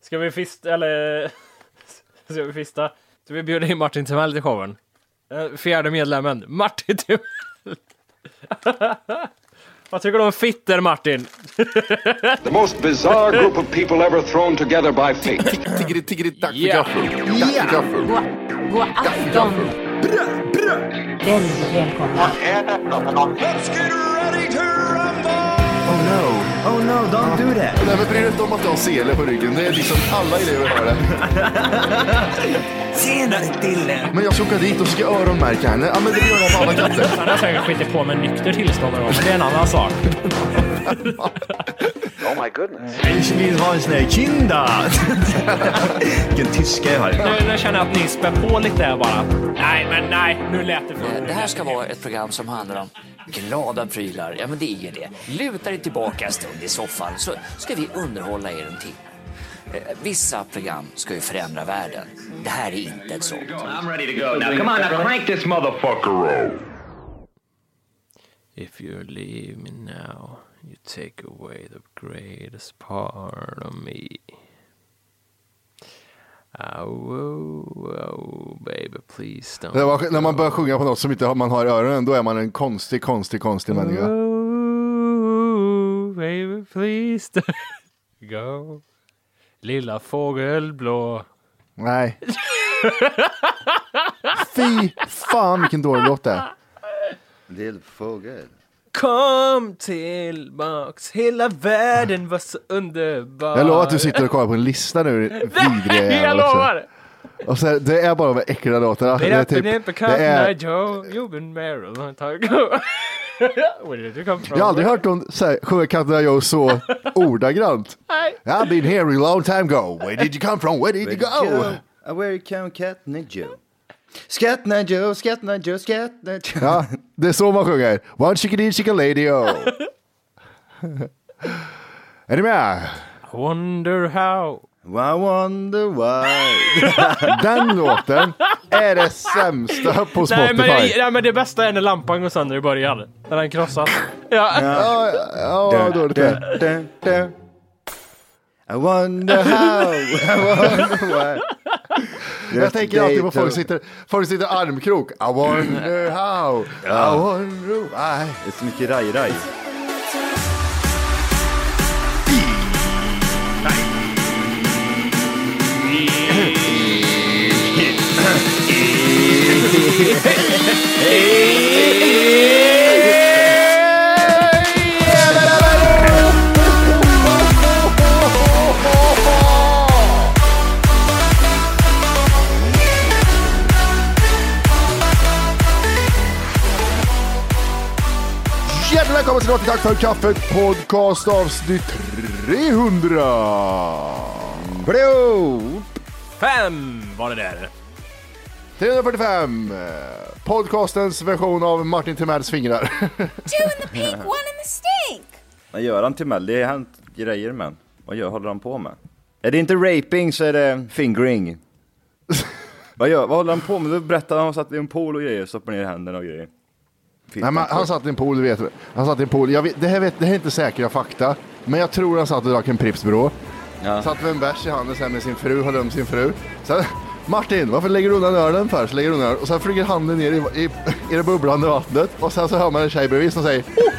Ska vi fista, eller... Ska vi fista? Ska vi bjuda in Martin Timell till showen? Eh, Fjärde medlemmen, Martin Timell. Vad tycker du om fitter, Martin? The most bizarre group of people ever thrown together by fate. Tiggeri, tiggeri, dack för gaffel. Dack för gaffel. God afton! Väldigt välkomna. Oh no, oh no, don't do that. Nej men bry dig inte om att du har sele på ryggen. Det är liksom alla elever har det. Senare Dille. Men jag ska åka dit och ska öronmärka henne. Ja men det gör jag med alla katter. Han har säkert skitit på med nykter tillstånd någon gång, men det är en annan sak. Ich vill ha en sån här kinda. Vilken tyska jag har. Nu, nu känner jag att ni spär på lite bara. Nej, men nej, nu lät det för Det här ska vara ett program som handlar om glada prylar. Ja, men det är ju det. Luta dig tillbaka en stund i soffan så ska vi underhålla er en timme. Eh, Vissa program ska ju förändra världen. Det här är inte ett sånt. I'm ready to go now. Come on, now crank this motherfucker up. If you leave me now, you take away the greatest part of me. Oh, oh, oh baby, please don't. Det var, när man börjar sjunga på något som inte har- man har i öronen, då är man en konstig, konstig, konstig människa. Oh, baby, please don't go. Lilla fågel blå. Nej. Fy fan vilken dålig låt det är. Lillfågel. Kom tillbaks, hela världen var så underbar. Jag lovar att du sitter och kollar på en lista nu, vidriga Nej, jag lovar! Och så här, det är bara de äckliga låtarna. Det är, typ, det är, Joe, you've been married a long time ago. Where did you come from? jag har aldrig hört här, sjunga Katten Joe så ordagrant. Nej. I've been here a long time ago. Where did you come from? Where did you go? Where come Catna Joe? Skatna Joe, Skatna Joe, Skatna Joe. Ja, det är så man sjunger. One chicken chicken lady oh. Är ni med? I wonder how. I wonder why. Den låten är det sämsta på Spotify. Nej men, nej, nej men det bästa är när lampan går sönder i början. När den krossas. Ja. Ja, ja, ja, dåligt det. I wonder how, I wonder why. Jag tänker alltid på folk sitter, folk sitter armkrok. I wonder how, I wonder why. Det är så mycket raj-raj. Hjärtligt välkommen till Tack för kaffet podcast avsnitt 300. Blå! Fem var det där. 345. eh, Podcastens version av Martin Timells fingrar. Two in the pink, one in the stink! Vad gör han till Mel? Det har hänt grejer med han. Vad gör, håller han på med? Är det inte raping så är det fingering. vad, gör, vad håller han på med? Du berättade att han satt i en pool och grejer, stoppar ner händerna och grejer. Nej, men han satt i en pool, du vet. Han satt i en pool. Jag vet, det, här vet, det här är inte säkra fakta, men jag tror han satt och drack en Pripps Brå. Ja. Satt med en bärs i handen sen med sin fru, höll om sin fru. Sen, Martin, varför lägger du undan ölen för? Så lägger du undan ölen och sen flyger handen ner i, i, i det bubblande vattnet och sen så hör man en tjej bredvid som säger oh!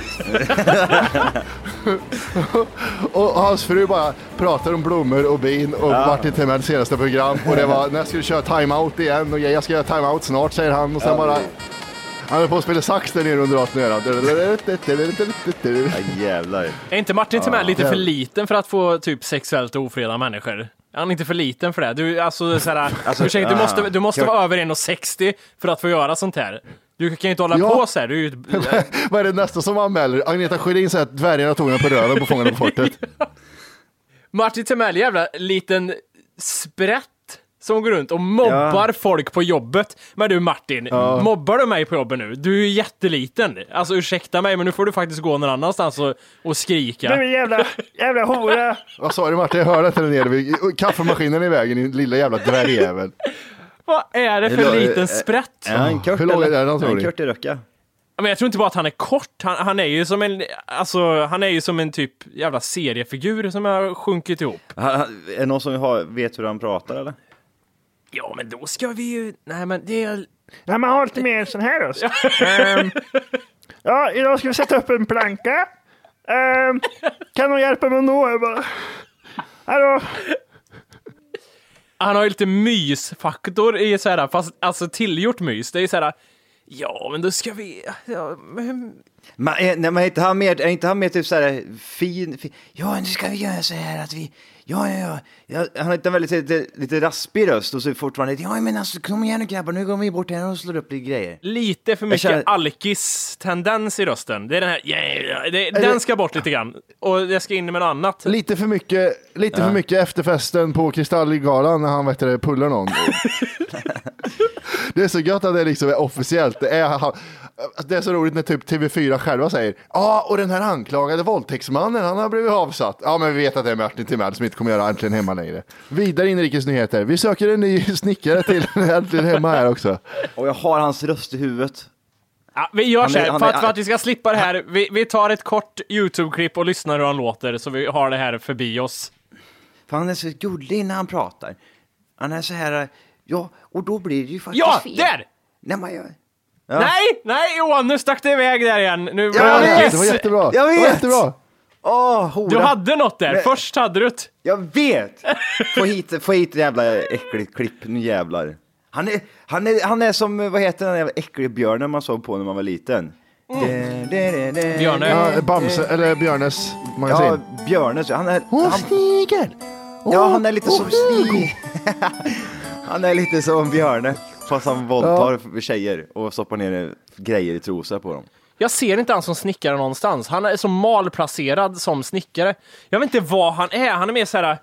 och hans fru bara pratar om blommor och bin och Martin Timells senaste program och det var när ska du köra timeout igen och jag ska göra timeout snart säger han och sen bara han höll på att spela sax där nere under vattnet. Ja, jävlar. Är inte Martin Timell lite för liten för att få typ sexuellt ofreda människor? Är han inte för liten för det? Du, alltså, såhär, Alltså, ursäkta, du ah, måste, du måste vara över 1,60 för att få göra sånt här. Du kan ju inte hålla Ja. på så här. Du är ju ett- Vad är det nästa som anmäler? Agneta Sjödin säger att dvärgarna tog henne på röven på Fångarna på fortet. Martin Timell, jävla liten sprätt som går runt och mobbar folk på jobbet. Men du Martin, mobbar du mig på jobbet nu? Du är ju jätteliten. Alltså ursäkta mig, men nu får du faktiskt gå någon annanstans och, och skrika. jävla, jävla hora! Vad sa du Martin? Jag hörde inte där nere vid kaffemaskinen i vägen, din lilla jävla dvärgjävel. Vad är det Hur för lång- liten sprätt? Är han Kurt Hur lång är eller? den, tror Är han ni? Kurt i Röcka? Men jag tror inte bara att han är kort, han, han är ju som en, alltså, han är ju som en typ jävla seriefigur som har sjunkit ihop. Han- han- Är det någon som har, vet hur han pratar eller? Ja, men då ska vi ju, nej men det är... Ja, man har lite mer sån här röst. Ehm, ja, idag ska vi sätta upp en planka. Ehm, kan någon hjälpa mig att nå? Jag bara, Hallå? Han har ju lite mysfaktor i så här, fast alltså tillgjort mys. Det är ju så här, ja men då ska vi, ja, men, Men, är, nej, men är inte han mer, är inte han mer typ såhär fin, fin? Ja, nu ska vi göra så här att vi, ja, ja, ja. ja han har inte en väldigt lite, lite raspig röst och så fortfarande, ja men alltså kom igen nu grabbar, nu går vi bort här och slår upp lite grejer. lite för mycket känner- alkis-tendens i rösten. Det är den här, yeah, yeah, det, den ska bort lite grann. Och det ska in med något annat. Lite för mycket, lite för mycket efterfesten på Kristallgalan när han vet du, pullar någon. det är så gött att det liksom är officiellt. Det är, han- det är så roligt när typ TV4 själva säger ja och den här anklagade våldtäktsmannen han har blivit avsatt. Ja men vi vet att det är Martin Timell som inte kommer göra Äntligen Hemma längre. Vidare inrikesnyheter. Vi söker en ny snickare till Äntligen Hemma här också. Och jag har hans röst i huvudet. Ja, vi gör så är- här, för, att, för att vi ska slippa det här, vi, vi tar ett kort YouTube-klipp och lyssnar hur han låter, så vi har det här förbi oss. För han är så gullig när han pratar. Han är så här, ja, och då blir det ju faktiskt Ja, fel. där! När man gör... Nej, nej Johan, nu stack det iväg där igen. Nu Jag vet! Det var jättebra. Jag Det var vet! jättebra. Åh, hora. Du hade något där, Men- först hade du ett. Jag vet! Få hit, få hit jävla äckligt klipp, nu jävlar. Han är, han, är, han är som, vad heter den jävla äckliga björnen man såg på när man var liten? Björne. Ja, Bamse, eller Björnes magasin. Ja, Björne. så Han är, Åh, han, snigel! ja, han är lite som Stig. Han är lite som Björne. Fast han våldtar tjejer och stoppar ner grejer i trosor på dem. Jag ser inte han som snickare någonstans. Han är så malplacerad som snickare. Jag vet inte vad han är. Han är mer så här.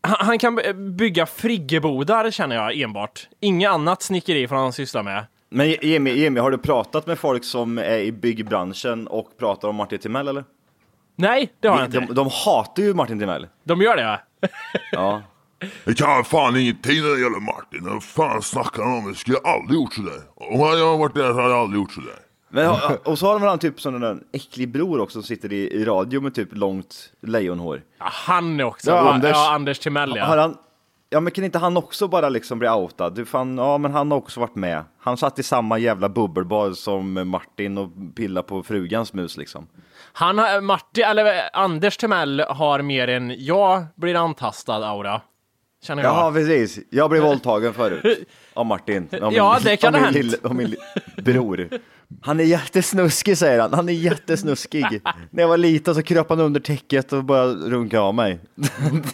Han, han kan bygga friggebodar känner jag enbart. Inget annat snickeri får han syssla med. Men Jimmy, Jimmy, har du pratat med folk som är i byggbranschen och pratar om Martin Timell eller? Nej, det har jag De, inte. de hatar ju Martin Timell. De gör det va? Ja. Jag kan fan ingenting när det gäller Martin. Vad fan snackar han om? Jag skulle aldrig gjort sådär. Om jag hade varit där så hade jag aldrig gjort sådär. Men, och så har de väl han typ som en äcklig bror också som sitter i, i radio med typ långt lejonhår. Ja, han är också. Ja, Ja, Anders. Ja, Anders Timell Har ja. han, ja men kan inte han också bara liksom bli outad? Du fan, ja men han har också varit med. Han satt i samma jävla bubbelbad som Martin och pillade på frugans mus liksom. Han har, Martin, eller Anders Timell har mer än jag blir antastad aura. Känner jag. Jaha precis, jag blev våldtagen förut. Av Martin. Av min, Ja, det kan ha min, hänt. lille- av min bror. Han är jättesnuskig säger han, han är jättesnuskig. När jag var liten så kröp han under täcket och började runka av mig.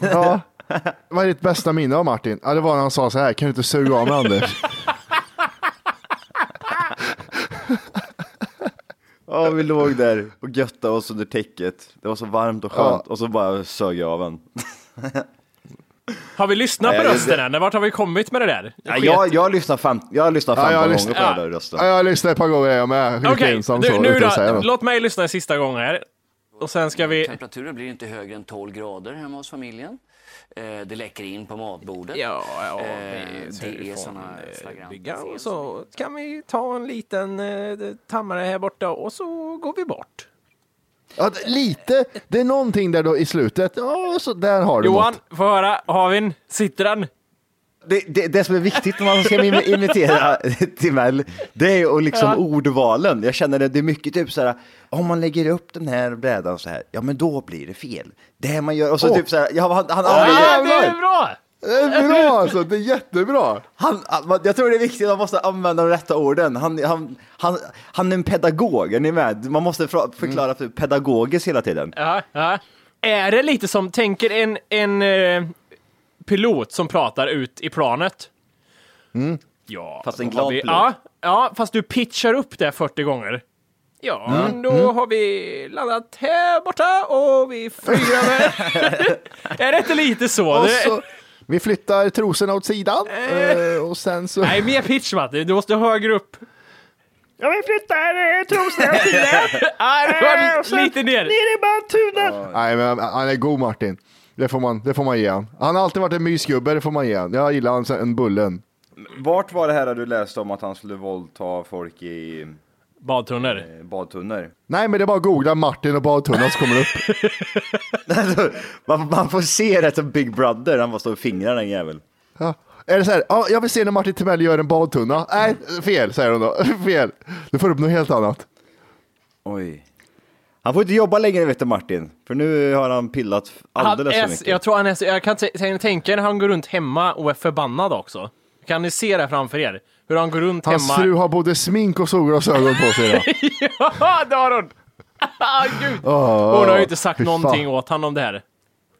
Ja. Vad är ditt bästa minne av Martin? Ja, det var när han sa så här, kan du inte suga av mig Anders? Ja, vi låg där och göttade oss under täcket. Det var så varmt och skönt och så bara sög jag av en. Har vi lyssnat på det- rösten än? Vart har vi kommit med det där? Ja, jag, jag har lyssnat fem, jag har lyssnat Ja, 15 jag har gånger lyssnat- på den ja. där rösten. Ja, jag har lyssnat ett par gånger jag med. Okej, nu då. något. Låt mig lyssna en sista gång här. Och sen ska vi... Temperaturen blir inte högre än 12 grader hemma hos familjen. Eh, Det läcker in på matbordet. Ja, ja, Eh, vi- det är såna eh, flagranta och så kan vi ta en liten eh, tammare här borta och så går vi bort. Ja, lite, det är någonting där då i slutet. Ja, så där har du Johan, något. få höra. Har vi en? Sitter den? det, det, det som är viktigt när man ska im- imitera Timell, det är ju liksom Ja. ordvalen. Jag känner det, det är mycket typ så här, om man lägger upp den här brädan så här, ja men då blir det fel. Det man gör, och så Åh. typ så här, ja, han, han, Ja, använder, det är bra! Det är bra alltså, det är jättebra. han, jag tror det är viktigt, man måste använda de rätta orden. Han, han, han, han är en pedagog, är ni med? Man måste förklara för pedagogiskt hela tiden. Ja, ja. Är det lite som, tänker en, en eh, pilot som pratar ut i planet? Ja, Fast en glad vi, pilot. Ja, ja, fast du pitchar upp det 40 gånger. Ja, Mm. då har vi landat här borta och vi flyger över. är det inte lite så? Och Det- så, vi flyttar trosorna åt sidan eh, och sen så... Nej, mer pitch Matti. Du måste högre upp. Ja, vi flyttar eh, trosorna åt sidan. Det Eh, sen lite ner. Ner i bandtunneln. Nej, men han är god Martin. Det får man, det får man ge han. Han har alltid varit en mysgubbe, det får man ge han. Jag gillar han sen Bullen. Vart var det här du läste om att han skulle våldta folk i Badtunnor. eh, badtunnor? Nej, men det är bara att googla Martin och badtunnan så kommer det upp. man, man får se det som Big Brother, han bara står och fingrar den jäveln. Ja. Är det så här, ja, jag vill se när Martin Timell gör en badtunna. Nej, fel säger de då. fel. Du får upp något helt annat. Oj. Han får inte jobba längre vet du Martin, för nu har han pillat alldeles han för mycket. jag tror han är, så- jag kan t- t- tänka när han går runt hemma och är förbannad också. Kan ni se det framför er? Hur han går runt Hans hemma. fru har både smink och solglasögon på sig ja, det har hon! Ah, Gud. Hon har ju inte sagt fan. någonting åt honom om det här.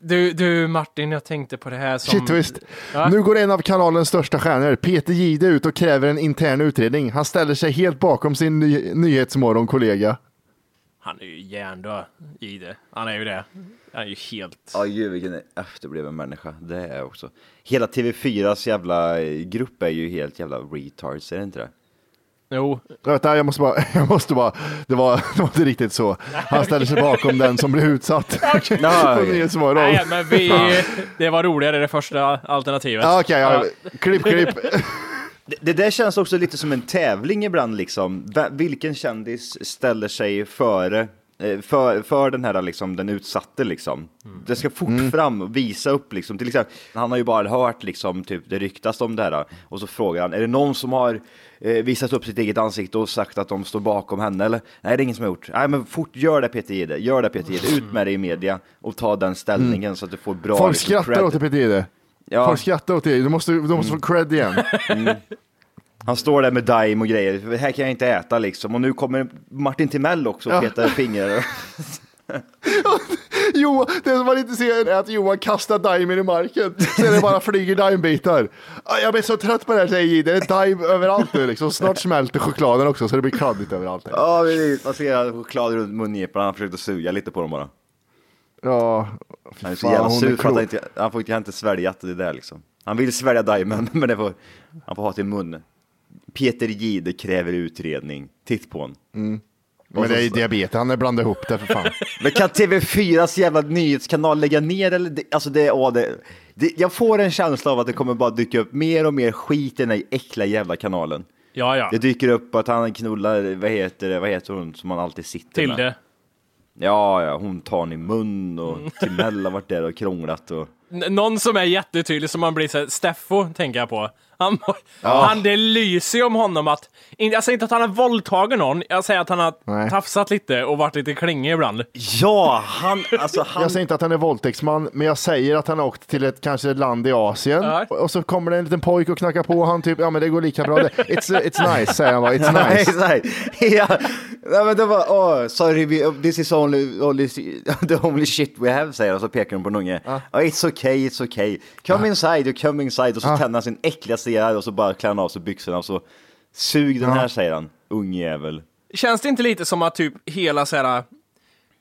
Du, du Martin, jag tänkte på det här som... Shit twist. Ja. Nu går en av kanalens största stjärnor, Peter Gide, ut och kräver en intern utredning. Han ställer sig helt bakom sin ny- nyhetsmorgon-kollega. Han är ju hjärndöd i det. Han är ju det. Han är ju helt... Ja gud vilken efterbliven människa det är också. Hela TV4s jävla eh, grupp är ju helt jävla retards, är det inte det? Jo. Vänta, jag måste bara, jag måste bara, det var, det var inte riktigt så. Han ställer sig bakom den som blir utsatt. Nyhetsmorgon. Nej, men vi... Det var roligare det första alternativet. Ja, Okej, ja. klipp, klipp. Det, det där känns också lite som en tävling ibland liksom. Vilken kändis ställer sig före eh, för, för den här liksom, den utsatte liksom. Det ska fort fram och visa upp liksom. Till exempel, han har ju bara hört liksom, typ det ryktas om det här. Och så frågar han, är det någon som har eh, visat upp sitt eget ansikte och sagt att de står bakom henne eller? Nej, det är ingen som har gjort. Nej, men fort gör det Peter Jihde, gör det Peter Jihde. Ut med det i media och ta den ställningen så att du får bra Folk liksom, skrattar cred. åt Peter Jihde. Ja. Folk skrattar åt det. Du måste, du måste få cred igen. Han står där med Daim och grejer. Det här kan jag inte äta liksom. Och nu kommer Martin Timell också och Ja. petar fingrar. Jo, det som man inte ser är att Johan kastar Daimen i marken. Sen det bara flyger Daimbitar. Jag blir så trött på det här säger. Det är Daim överallt nu liksom. Snart smälter chokladen också så det blir kladdigt överallt. Ja, precis. man ser choklad runt mungiporna. Han försökte suga lite på dem bara. Ja, Han är så jävla är sur för att han inte, han får inte, inte svälja det där liksom. Han vill svälja Daimen, men det får, han får ha till mun. Peter Jihde kräver utredning. Titt på honom. Men det är diabetes, han har blandat ihop det för fan. Men kan TV4s jävla nyhetskanal lägga ner eller? Alltså det, ja, det, det, jag får en känsla av att det kommer bara dyka upp mer och mer skit i den här äckliga jävla kanalen. Ja, ja. Det dyker upp att han knullar, vad heter det, vad heter hon som han alltid sitter med? Tilde. Ja, ja, hon tar han i mun och Timell har varit där och krånglat och... N- Någon som är jättetydlig som man blir så här, Steffo tänker jag på. Han, han, det lyser ju om honom att, jag säger inte att han har våldtagit någon, jag säger att han har Nej. tafsat lite och varit lite klingig ibland. Ja, han, alltså han... Jag säger inte att han är våldtäktsman, men jag säger att han har åkt till ett kanske ett land i Asien Ja. och så kommer det en liten pojk och knackar på och han typ, ja men det går lika bra. det. It's, it's nice, säger han bara. It's Nej, nice. ja. Nej, men det var, oh, sorry, we, this is only, only, the only shit we have, säger han, och så pekar hon på en unge. Oh, it's okay, it's okay. Come inside, you come inside. Och så tänder han sin äckliga cigarr och så bara klär han av sig byxorna och så sug den här, säger han. Ungjävel. Känns det inte lite som att typ hela så här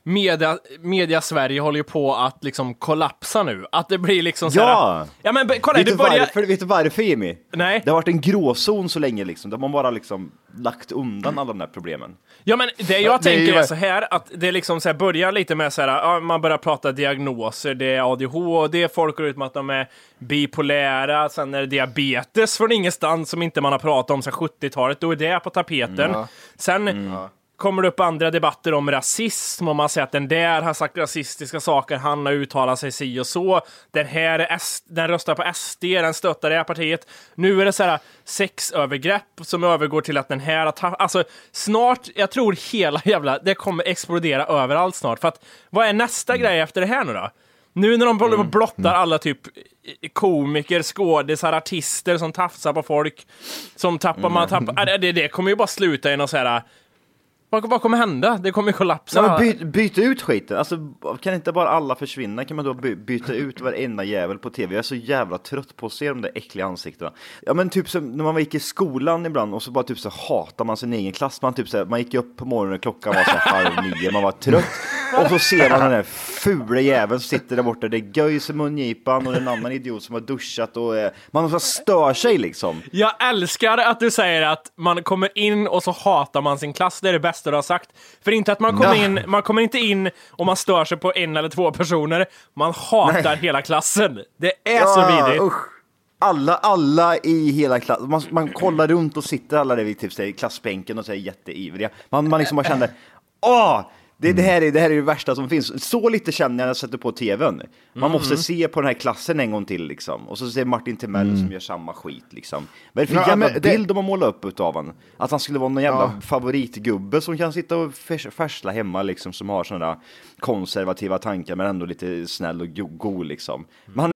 media, media Sverige håller ju på att liksom kollapsa nu? Att det blir liksom så här, Ja! Ja men kolla, vet, det du börjar... varför, vet du varför Jimmy? Nej. Det har varit en gråzon så länge liksom. De har bara liksom lagt undan alla de här problemen. Ja men det jag det är tänker ju- är så här att det liksom så här börjar lite med så här, ja, man börjar prata diagnoser, det är ADHD, folk går ut med att de är bipolära, sen är det diabetes från ingenstans som inte man har pratat om sedan 70-talet, då är det på tapeten. Sen kommer det upp andra debatter om rasism och man säger att den där har sagt rasistiska saker, han har uttalat sig si och så. Den här är S- den röstar på SD, den stöttar det här partiet. Nu är det så här sexövergrepp som övergår till att den här Alltså snart, jag tror hela jävla, det kommer explodera överallt snart. För att vad är nästa grej efter det här nu då? Nu när de håller på och blottar alla typ komiker, skådisar, artister som tafsar på folk, som tappar, man tappar, äh, det, det kommer ju bara sluta i något så här. Vad, vad kommer hända? Det kommer ju kollapsa. Ja, byt, byt ut skiten, alltså kan inte bara alla försvinna? Kan man då by, byta ut varenda jävel på tv? Jag är så jävla trött på att se de där äckliga ansiktena. Ja men typ som när man gick i skolan ibland och så bara typ så hatar man sin egen klass. Man typ så här, man gick upp på morgonen, och klockan var så här halv nio, man var trött. Och så ser man den där fula jäveln som sitter där borta. Det är göjs i mungipan och en annan idiot som har duschat och eh, man stör sig liksom. Jag älskar att du säger att man kommer in och så hatar man sin klass. Det är det bästa du har sagt. För inte att man kommer Ja. in, man kommer inte in och man stör sig på en eller två personer. Man hatar hela klassen. Det är så vidrigt. usch. Alla, alla i hela klassen, man, man kollar runt och sitter alla där vid typ, klassbänken och så är jätteivriga. Man, man liksom bara kände, åh! Det, det, här är, det här är det värsta som finns. Så lite känner jag när jag sätter på tvn. Man måste Mm. se på den här klassen en gång till liksom. Och så ser Martin Timell som gör samma skit liksom. Vad är det för Ja, jävla men det- bild de har målat upp utav honom? Att han skulle vara någon jävla Ja. favoritgubbe som kan sitta och färs- färsla hemma liksom. Som har sådana där konservativa tankar men ändå lite snäll och go- god liksom. Men han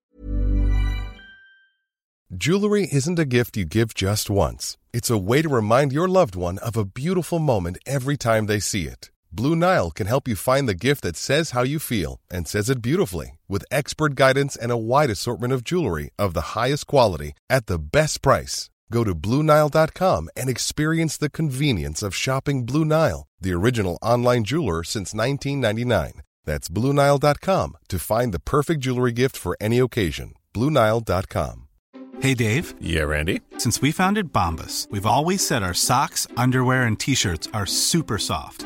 Jewelry isn't a gift you give just once. It's a way to remind your loved one of a beautiful moment every time they see it. Blue Nile can help you find the gift that says how you feel and says it beautifully with expert guidance and a wide assortment of jewelry of the highest quality at the best price. Go to BlueNile.com and experience the convenience of shopping Blue Nile, the original online jeweler since 1999. That's BlueNile.com to find the perfect jewelry gift for any occasion. BlueNile.com. Hey Dave. Yeah, Randy. Since we founded Bombus, we've always said our socks, underwear, and t shirts are super soft.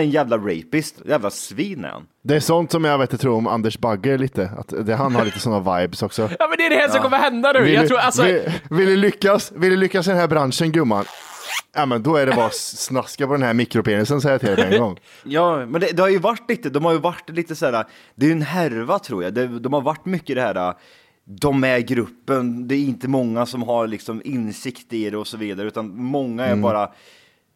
En jävla rapist, jävla svin är han. Det är sånt som jag vet jag tror om Anders Bagger lite. Att det, han har lite sådana vibes också. Ja men det är det här som kommer hända nu. Vill, Jag tror alltså... vill, vill, du lyckas, vill du lyckas i den här branschen gumman? Ja men då är det bara att snaska på den här mikropenisen säger jag till dig en gång. Ja, men det, det har ju varit lite, de har ju varit lite så här, det är ju en härva tror jag. Det, de har varit mycket det här, de är gruppen, det är inte många som har liksom insikt i det och så vidare, utan många är Mm. bara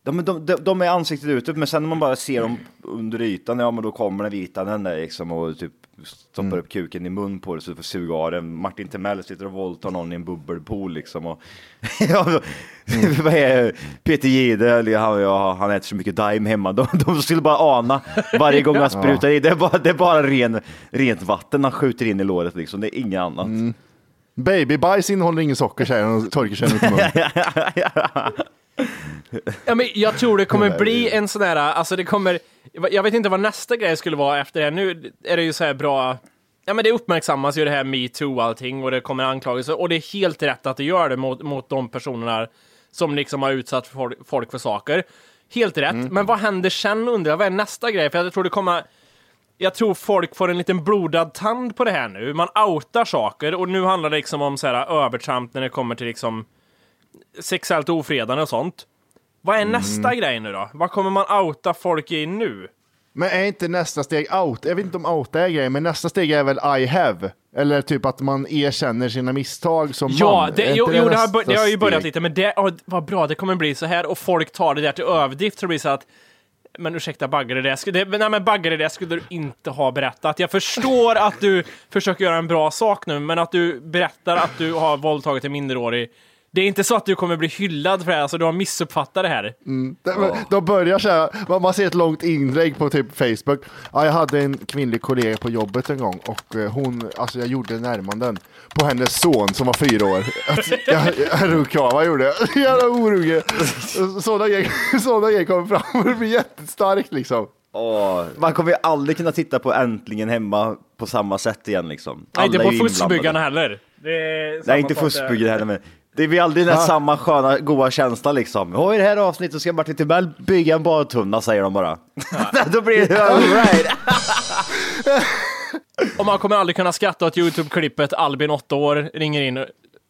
de, de, de, de är ansiktet utåt, men sen när man bara ser dem under ytan, ja men då kommer den vita den där liksom och typ stoppar Mm. upp kuken i mun på det så du får suga av den. Martin Timell sitter och våldtar någon i en bubbelpool liksom. Och, ja, är Peter Jihde, han, ja, han äter så mycket Daim hemma. De, de skulle bara ana varje gång han sprutar i. Det är bara, det är bara ren, rent vatten han skjuter in i låret liksom. Det är inget annat. Mm. Babybajs innehåller ingen socker säger han och torkar sig i munnen. Ja, men jag tror det kommer bli en sån här, alltså det kommer, jag vet inte vad nästa grej skulle vara efter det här. Nu är det ju så här bra, ja men det uppmärksammas ju det här metoo och allting och det kommer anklagelser och det är helt rätt att det gör det mot, mot de personerna som liksom har utsatt folk, folk för saker. Helt rätt, men vad händer sen undrar jag, vad är nästa grej? För jag tror det kommer, jag tror folk får en liten blodad tand på det här nu. Man outar saker och nu handlar det liksom om så här övertramp när det kommer till liksom sexuellt ofredande och sånt. Vad är nästa grej nu då? Vad kommer man outa folk i nu? Men är inte nästa steg out? Jag vet inte om out är grejen, men nästa steg är väl I have? Eller typ att man erkänner sina misstag som Ja, man. det, Är jo, inte jo, det, har, bör- det har ju börjat steg? lite, men det, oh, vad bra, det kommer bli så här och folk tar det där till överdrift så det blir så att men ursäkta Bagge, det skulle, det, nej, men Bagge, det skulle du inte ha berättat. Jag förstår att du försöker göra en bra sak nu, men att du berättar att du har våldtagit en minderårig. Det är inte så att du kommer bli hyllad för det här, alltså du har missuppfattat det här. Mm. De, de börjar så här, man- ser ett långt inlägg på typ Facebook. Ja, jag hade en kvinnlig kollega på jobbet en gång och eh, hon, alltså jag gjorde närmanden på hennes son som var fyra år. Alltså, jag jag runkava gjorde jag. Jävla orunge. Sådana grejer, sådana grejer kommer fram och det blir jättestarkt liksom. Åh, man kommer ju aldrig kunna titta på Äntligen hemma på samma sätt igen liksom. Nej, inte på fuskbyggarna heller. Det är Nej, inte fuskbyggare heller, men det blir aldrig den Ja. samma sköna, goa känsla liksom. Och i det här avsnittet ska Martin Timell bygga en badtunna, säger de bara. Då blir det alright. Och man kommer aldrig kunna skratta åt Youtube-klippet Albin, 8 år, ringer in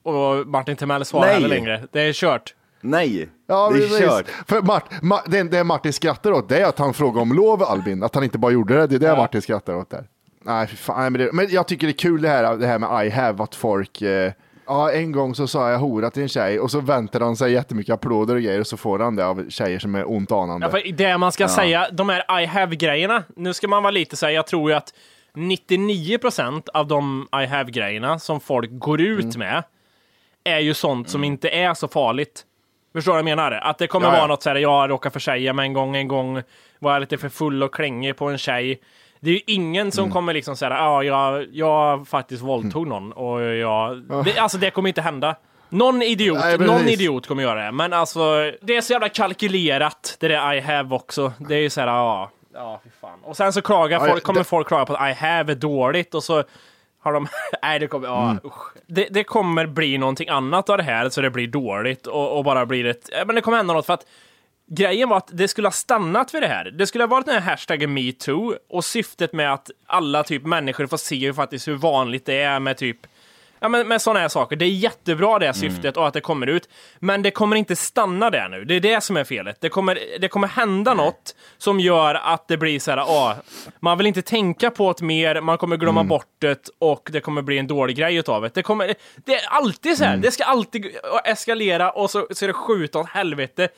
och Martin Timell svarar Nej. heller längre. Det är kört. Nej, Ja, det är precis. kört. För Mart, Ma, det, det Martin skrattar åt det är att han frågar om lov Albin, att han inte bara gjorde det. Det är det Martin skrattar åt där. Nej, fan. Men, det, men jag tycker det är kul det här, det här med I have, att folk... Eh, ja, en gång så sa jag hora till en tjej och så väntar han sig jättemycket applåder och grejer och så får han det av tjejer som är ont anande. Ja, för det man ska Ja. säga, de här I have-grejerna, nu ska man vara lite så här, jag tror ju att 99% av de I have-grejerna som folk går ut Mm. med är ju sånt som inte är så farligt. Förstår du vad jag menar? Att det kommer Ja, ja. vara något så här, jag råkar försäga mig en gång, en gång var jag lite för full och klängig på en tjej. Det är ju ingen som Mm. kommer liksom säga, ja, jag, jag faktiskt våldtog någon och jag... Det, alltså det kommer inte hända. Någon idiot, Nej, någon idiot kommer göra det. Men alltså, det är så jävla kalkylerat, det där I have också. Det är ju så här, ja, ja, fy fan. Och sen så klagar Ja, folk, det- kommer folk klaga på att I have är dåligt och så har de, nej det kommer, ja Mm. Det, det kommer bli någonting annat av det här så det blir dåligt och, och bara blir ett, men det kommer hända något för att Grejen var att det skulle ha stannat vid det här. Det skulle ha varit den här hashtaggen metoo och syftet med att alla typ människor får se ju faktiskt hur vanligt det är med typ Ja, men med sådana här saker. Det är jättebra det syftet och att det kommer ut. Men det kommer inte stanna där nu. Det är det som är felet. Det kommer, det kommer hända något som gör att det blir så här, ah, man vill inte tänka på det mer, man kommer glömma bort det och det kommer bli en dålig grej utav det. Det, kommer, det är alltid så här, det ska alltid eskalera och så ska det skjuta åt helvete.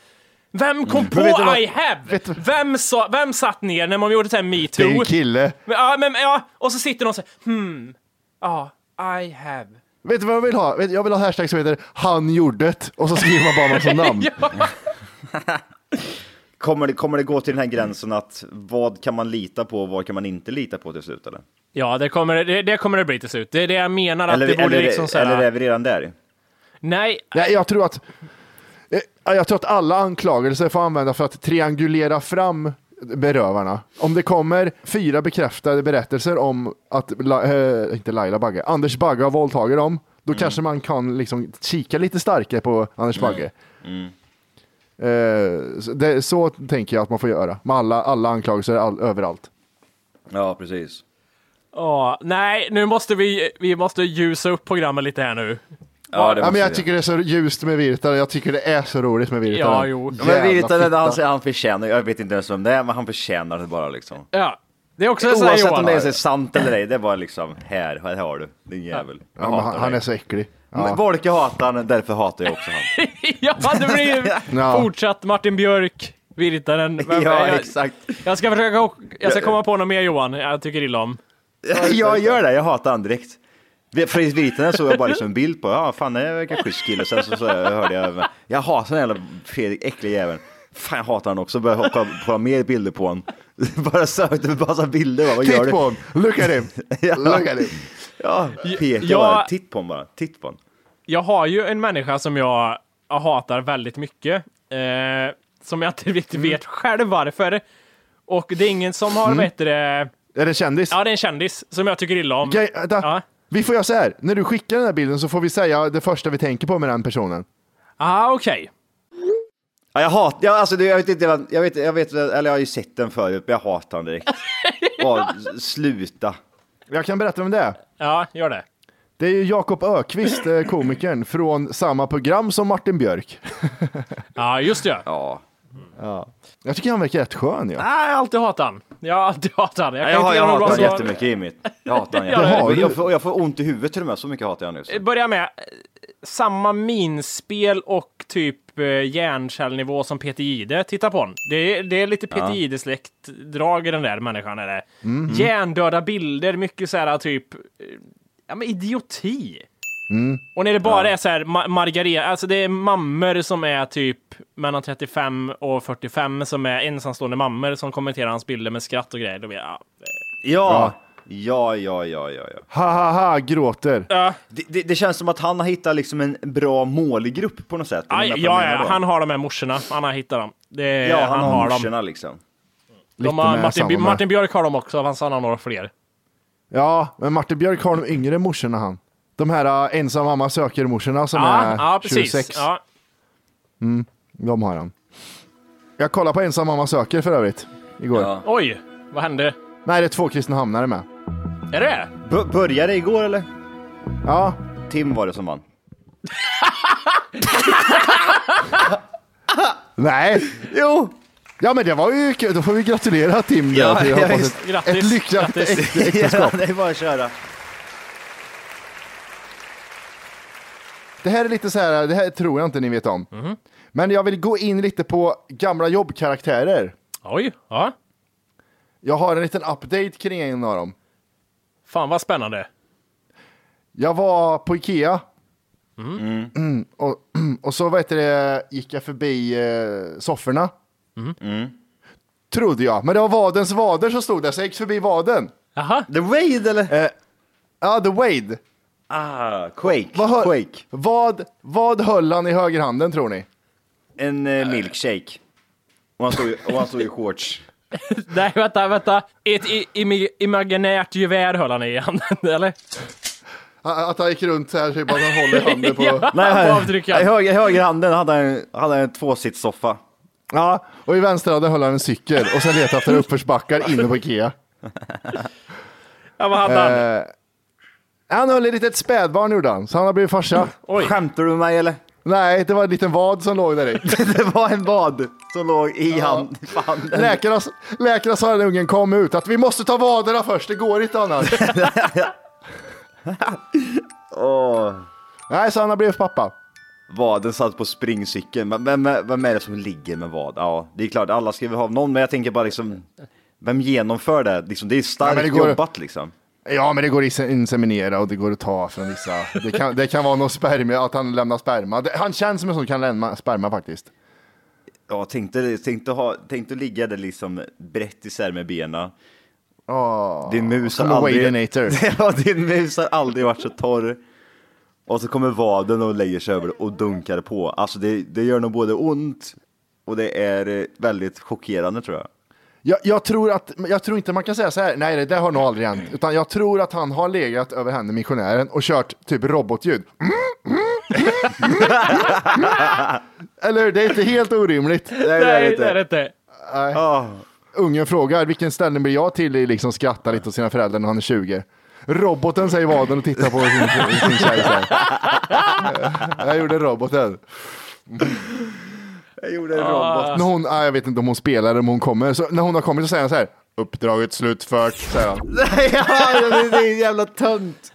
Vem kom på Men vet du vad- I have? Vem, sa, vem satt ner när man gjorde så här det är metoo? en kille. Men, ja, men, ja, och så sitter någon säger hmm, ja, I have. Vet du vad jag vill ha? Jag vill ha hashtag som heter han gjorde det och så skriver man bara massa namn. Kommer det, kommer det gå till den här gränsen att vad kan man lita på och vad kan man inte lita på till slut eller? Ja, det kommer det, det kommer det bli till slut. Det är det jag menar att Eller, det borde eller, liksom så här, eller är vi redan där? Nej, Nej, jag tror att jag tror att alla anklagelser får användas för att triangulera fram berövarna. Om det kommer fyra bekräftade berättelser om att, eh, inte Laila Bagge, Anders Bagge har våldtagit dem, då kanske man kan liksom kika lite starkare på Anders Bagge. Eh, så, det, så tänker jag att man får göra med alla, alla anklagelser all, överallt. Ja, precis. Åh, nej, nu måste vi, vi måste ljusa upp programmet lite här nu. Ja, det Ja, men jag tycker det är så ljust med Virtanen, jag tycker det är så roligt med Virtanen. Ja, jo. Ja, Men Jävla Virtanen, han, säger- han förtjänar, jag vet inte ens vem det är, men han förtjänar det bara liksom. Ja, det är också Oavsett om Johan. det är sant eller ej, det är bara liksom, här, här har du, din jävel. Ja, men han, han är så äcklig. Ja. Volke hatar han, därför hatar jag också han. ja, det blir Ja. fortsatt Martin Björk, Virtanen. Ja, jag, exakt. jag ska försöka, jag ska komma på något mer Johan, jag tycker illa om. Jag gör det, jag hatar han direkt. Fredrik Virtanen såg jag bara liksom en bild på, ja fan det verkar schysst kille. Sen så, så hörde jag, jag hatar den jävla Fredrik, äckliga jäveln. Fan jag hatar han också, började kolla, kolla mer bilder på honom. Bara sökte på massa bilder, vad gör Titt du? på honom, look at him! Ja. Look at him! Ja, peka Ja. bara, titt på honom bara, titt på honom. Jag har ju en människa som jag, jag hatar väldigt mycket. Eh, som jag inte riktigt vet själv varför. Och det är ingen som har, Mm. vet det, Är det en kändis? ja det är en kändis som jag tycker illa om. Vänta. Ja. Vi får göra så här, när du skickar den här bilden så får vi säga det första vi tänker på med den personen. Ah, okej. Ja, jag hatar, ja, alltså, jag vet inte, jag vet, jag vet, eller jag har ju sett den förut, men jag hatar den direkt. Bara, sluta. Jag kan berätta vem det. Ja, gör det. Det är ju Jakob Ökvist, eh, komikern, från samma program som Martin Björk. Ja, just det. Ja. Ja. Jag tycker han verkar rätt skön. Ja. Nej, jag har alltid hatat han. Jag har alltid hatat han. Jag, Jag, jag, hatar svar. jättemycket i mitt. Jag hatar det jättemycket. jag, får, jag får ont i huvudet till och med, så mycket hatar jag nu. Så. Börja med eh, samma minspel och typ eh, hjärnkällnivå som Peter Jihde. Titta på honom. Det är, det är lite Peter Ja. Jihde-släktdrag i den där människan. Är det. Mm. Hjärndöda bilder, mycket så här typ, eh, ja men idioti. Mm. Och när det bara är så här ma- Margareta, alltså det är mammor som är typ mellan 35 och 45 som är ensamstående mammor som kommenterar hans bilder med skratt och grejer. Då blir jag, ja, Ja. Ja, ja, ja, ja, ja. Ha ha ha, gråter. ja. Det, det, det känns som att han har hittat liksom en bra målgrupp på något sätt. Aj, ja, ja, han har de här morsorna. Han har hittat dem. Det ja, han, har dem. morsorna liksom. De har, Martin. Martin Björk har de också, han har några fler. Ja, men Martin Björk har de yngre morsorna han. De här uh, ensam mamma söker-morsorna som ja, är ja, precis. 26. Ja. Mm, de har han. Jag kollade på ensam mamma söker för övrigt. Igår. Oj, vad hände? Nej, det är två Kristinehamnare med. Är det B- började det igår eller? Ja. Tim var det som vann. Nej. Jo. Ja men det var ju kul. Då får vi gratulera Tim. Ja, ja, hoppas visst. ett, Grattis. ett lyckat äktenskap. Ja, det är bara att köra. Det här är lite så här, det här tror jag inte ni vet om. Mhm. Men jag vill gå in lite på gamla jobbkaraktärer. Oj, ja. Jag har en liten update kring en av dem. Fan vad spännande. Jag var på Ikea. Mm. Mm, och, och så vet det, gick jag förbi eh, sofforna. Mm. Trodde jag. Men det var vadens vader som stod där, så jag gick förbi vaden. Jaha. The Wade eller? Eh, ja, The Wade. Ah, Quake. Vad, hö- Quake. vad, vad höll han i högerhanden tror ni? En eh, milkshake. Och han stod, i- och han stod i shorts. Nej, vänta, vänta. Ett i, imi- imaginärt gevär höll han i handen, eller? Att han gick runt så här, typ att han håller handen på... Ja. Nej, här, avtryckaren. i höger, högerhanden hade han, hade han en tvåsitssoffa. Ja, och i vänsterhanden höll han en cykel och sen letade efter uppförsbackar inne på Ikea. Ja, vad hade han? Eh, han höll ett litet spädbarn gjorde han, så han har blivit farsa. Oj. Skämtar du med mig eller? Nej, det var en liten vad som låg där i. det var en vad som låg i hand, handen. Läkarna, läkarna sa när ungen kom ut att vi måste ta vaderna först, det går inte annars. Åh. Nej, så han har blivit pappa. Vaden satt på springcykeln. Men Vem, vem, är det som ligger med vad? Ja, det är klart, alla ska väl ha någon, men jag tänker bara liksom, vem genomför det? Liksom, det är starkt men det går- jobbat liksom. Ja, men det går att inseminera och det går att ta från vissa. Det kan, det kan vara någon spermia, att han lämnar sperma. Han känns som en som kan lämna sperma faktiskt. Ja, tänkte, tänkte, ha, tänkte ligga där liksom brett isär med benen. Oh, Din mus har aldrig... Ja, din mus har aldrig varit så torr. Och så kommer vaden och lägger sig över och dunkar på. Alltså det, det gör nog både ont och det är väldigt chockerande tror jag. Jag, jag, tror att, jag tror inte man kan säga så här, nej det där har nog aldrig hänt. Utan jag tror att han har legat över henne, missionären, och kört typ robotljud. Eller hur? Det är inte helt orimligt. Nej, det är det inte. det är det inte. Nej. Ah. Ungen frågar, vilken ställning blir jag till i liksom skratta lite åt sina föräldrar när han är 20? Roboten säger vaden och tittar på sin, sin tjej. Jag gjorde roboten. Jag gjorde en Ah. robot. När hon, ah, jag vet inte om hon spelar eller om hon kommer. Så när hon har kommit så säger han så här. Uppdraget slutfört, säger han. ja, det är en jävla tönt.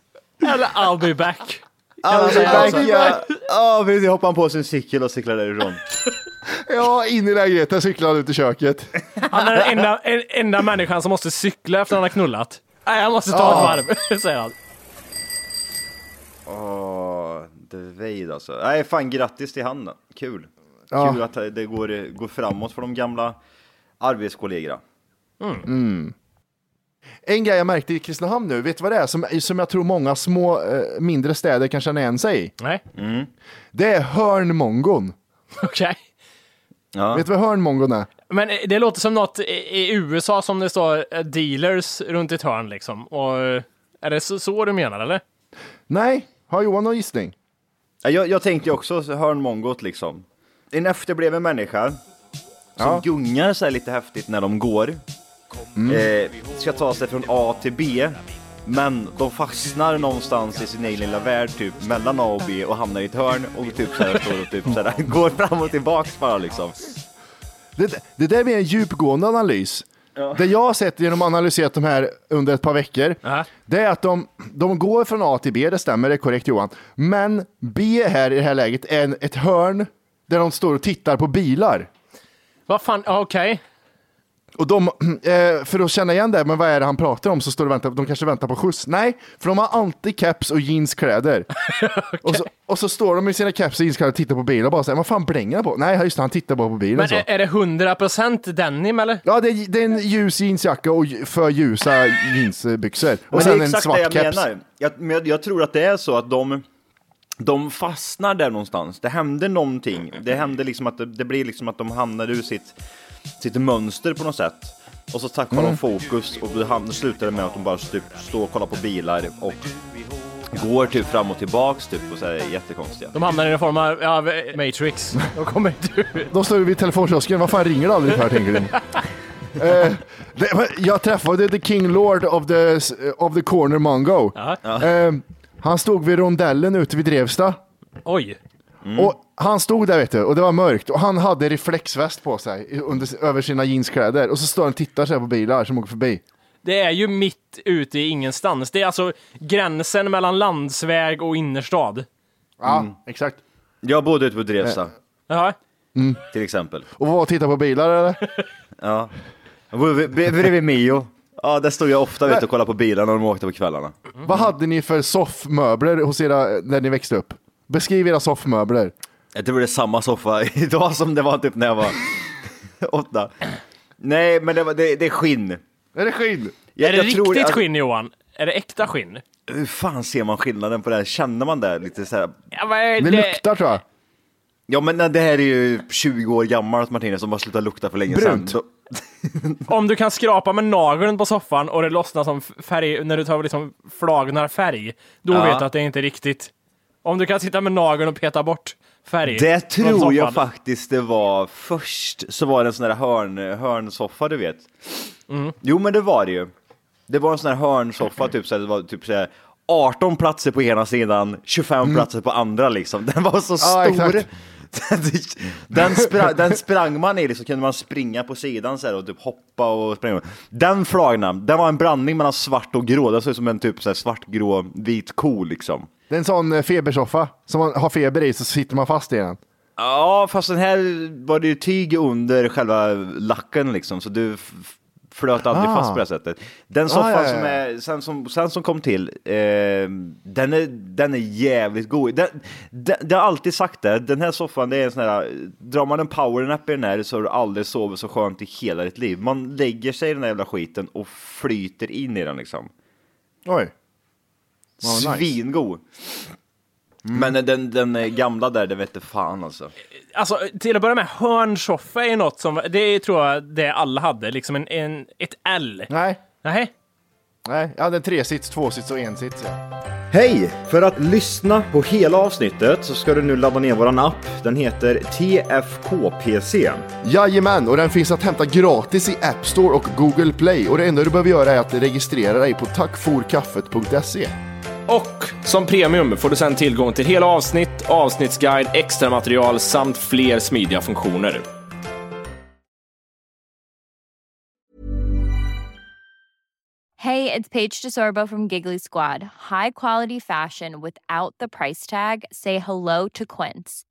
Eller I'll be back. Alltså, säga back, ja. Ja, precis, hoppade han på sin cykel och cyklade därifrån. Ja, in i lägenheten cyklade han ut i köket. Han är den enda, en, enda människan som måste cykla efter han har knullat. Nej, jag måste ta Ja. ett varv, säger han. Åh, The Wade alltså. Nej, fan grattis till han då. Kul. Ja. Kul att det går, går framåt för de gamla arbetskollegorna. En grej jag märkte i Kristinehamn nu, vet du vad det är som, som jag tror många små, eh, mindre städer kan känna igen sig i? Nej, Det är hörnmongon. okej. Ja. Vet du vad hörnmongon är? Men eh, det låter som något i, USA som det står eh, dealers runt ett hörn liksom. Och är det så, så du menar eller? Nej, har Johan någon gissning? Ja, Jag, jag tänkte också hörnmongot liksom. En efterbliven människa som Ja. gungar sig lite häftigt när de går. Mm. Eh, ska ta sig från A till B. Men de fastnar någonstans i sin egen lilla värld, typ mellan A och B och hamnar i ett hörn och typ såhär står och typ såhär, går fram och tillbaks bara liksom. Det, det där är en djupgående analys. Det jag har sett genom att analyserat de här under ett par veckor, Aha. det är att de, de går från A till B, det stämmer, det är korrekt Johan. Men B här i det här läget är en, ett hörn där de står och tittar på bilar. Vad fan, ja, okej. Och de, eh, för att känna igen det, men vad är det han pratar om, så står det och väntar, de kanske väntar på skjuts. Nej, för de har alltid keps och jeanskläder. och, så, och så står de i sina keps och jeanskläder och tittar på bilen och bara säger, vad fan blänger han på? Nej, just det, han tittar bara på bilen. Men så. är, är det 100% denim eller? Ja, det är, det är en ljus jeansjacka och för ljusa jeansbyxor. Och Men det sen är en exakt svart det jag keps. menar. Jag, men jag, jag tror att det är så att de, de fastnar där någonstans. Det händer någonting. Det händer liksom att det, det blir liksom att de hamnar ur sitt, sitt mönster på något sätt. Och så tappar de fokus och då slutar det med att de bara typ står och kollar på bilar och går typ fram och tillbaks typ och så är jättekonstiga. De hamnar i en form av ja, Matrix. De kommer inte ut. De står vid telefonkiosken, vad fan ringer det aldrig för tänker du? Eh, det, jag träffade the king lord of the, of the corner mongo. Eh, han stod vid rondellen ute vid Drevsta. Oj. Och han stod där vet du, och det var mörkt och han hade reflexväst på sig under, över sina jeanskläder och så står han och tittar så här på bilar som åker förbi. Det är ju mitt ute i ingenstans. Det är alltså gränsen mellan landsväg och innerstad. Ja, exakt. Jag bodde ute på Drevsta Ja. till exempel. Och var och titta på bilar eller? Ja. Bredvid Mio. Ja, där stod jag ofta vet, du, och kollade på bilarna när de åkte på kvällarna. Vad hade ni för soffmöbler hos era, när ni växte upp? Beskriv era soffmöbler. Jag tror det är samma soffa idag som det var typ när jag var åtta. Nej, men det, var, det, det är skinn. Är det skinn? Jag, är det jag riktigt tror- alltså, skinn Johan? Är det äkta skinn? Hur fan ser man skillnaden på det här? Känner man det lite så här? Ja, är Det luktar tror jag. Ja, men nej, det här är ju 20 år gammalt Martinez som har slutat lukta för länge Brunt. sedan. Om du kan skrapa med nageln på soffan och det lossnar som färg, när du tar liksom flagnar färg, då Ja. vet du att det är inte riktigt. Om du kan sitta med nageln och peta bort färg. Det tror jag faktiskt det var först, så var det en sån där hörn, hörnsoffa du vet. Mm. Jo men det var det ju. Det var en sån där hörnsoffa, typ så här, det var typ så här 18 platser på ena sidan, 25 platser på andra liksom. Den var så Mm. Ja, stor. exakt. den, sprang, den sprang man i, liksom kunde man springa på sidan så här, och typ hoppa och springa. Den flagnan, den var en blandning mellan svart och grå. Den såg ut som en typ så här svartgrå vit ko liksom. Det är en sån eh, febersoffa som man har feber i så sitter man fast i den. Ja, fast den här var det ju tyg under själva lacken liksom, så du flöt aldrig Ah. fast på det här sättet. Den Ah, soffan ja, ja, som ja. är, sen som, sen som kom till, eh, den, är, den är jävligt god. Den, den, det har alltid sagt det, den här soffan, det är en sån här, drar man en powernap i den här så har du aldrig sovit så skönt i hela ditt liv. Man lägger sig i den här jävla skiten och flyter in i den liksom. Oj. Vad nice. Svingod. Mm. Men den, den gamla där, det vet fan alltså. Alltså, till att börja med, hörnsoffa är något som, det är, tror jag det alla hade, liksom en, en, ett L. Nej. Nej. Nej, jag hade en tresits, tvåsits och ensits. Ja. Hej! För att lyssna på hela avsnittet så ska du nu ladda ner våran app. Den heter TFKPC. Jajamän, och den finns att hämta gratis i App Store och Google Play. Och det enda du behöver göra är att registrera dig på tackforkaffet.se. Och som premium får du sedan tillgång till hela avsnitt, avsnittsguide, extra material samt fler smidiga funktioner. Hej, det är Paige DeSorbo från Giggly Squad. High quality fashion without the price tag. Say hello to Quince.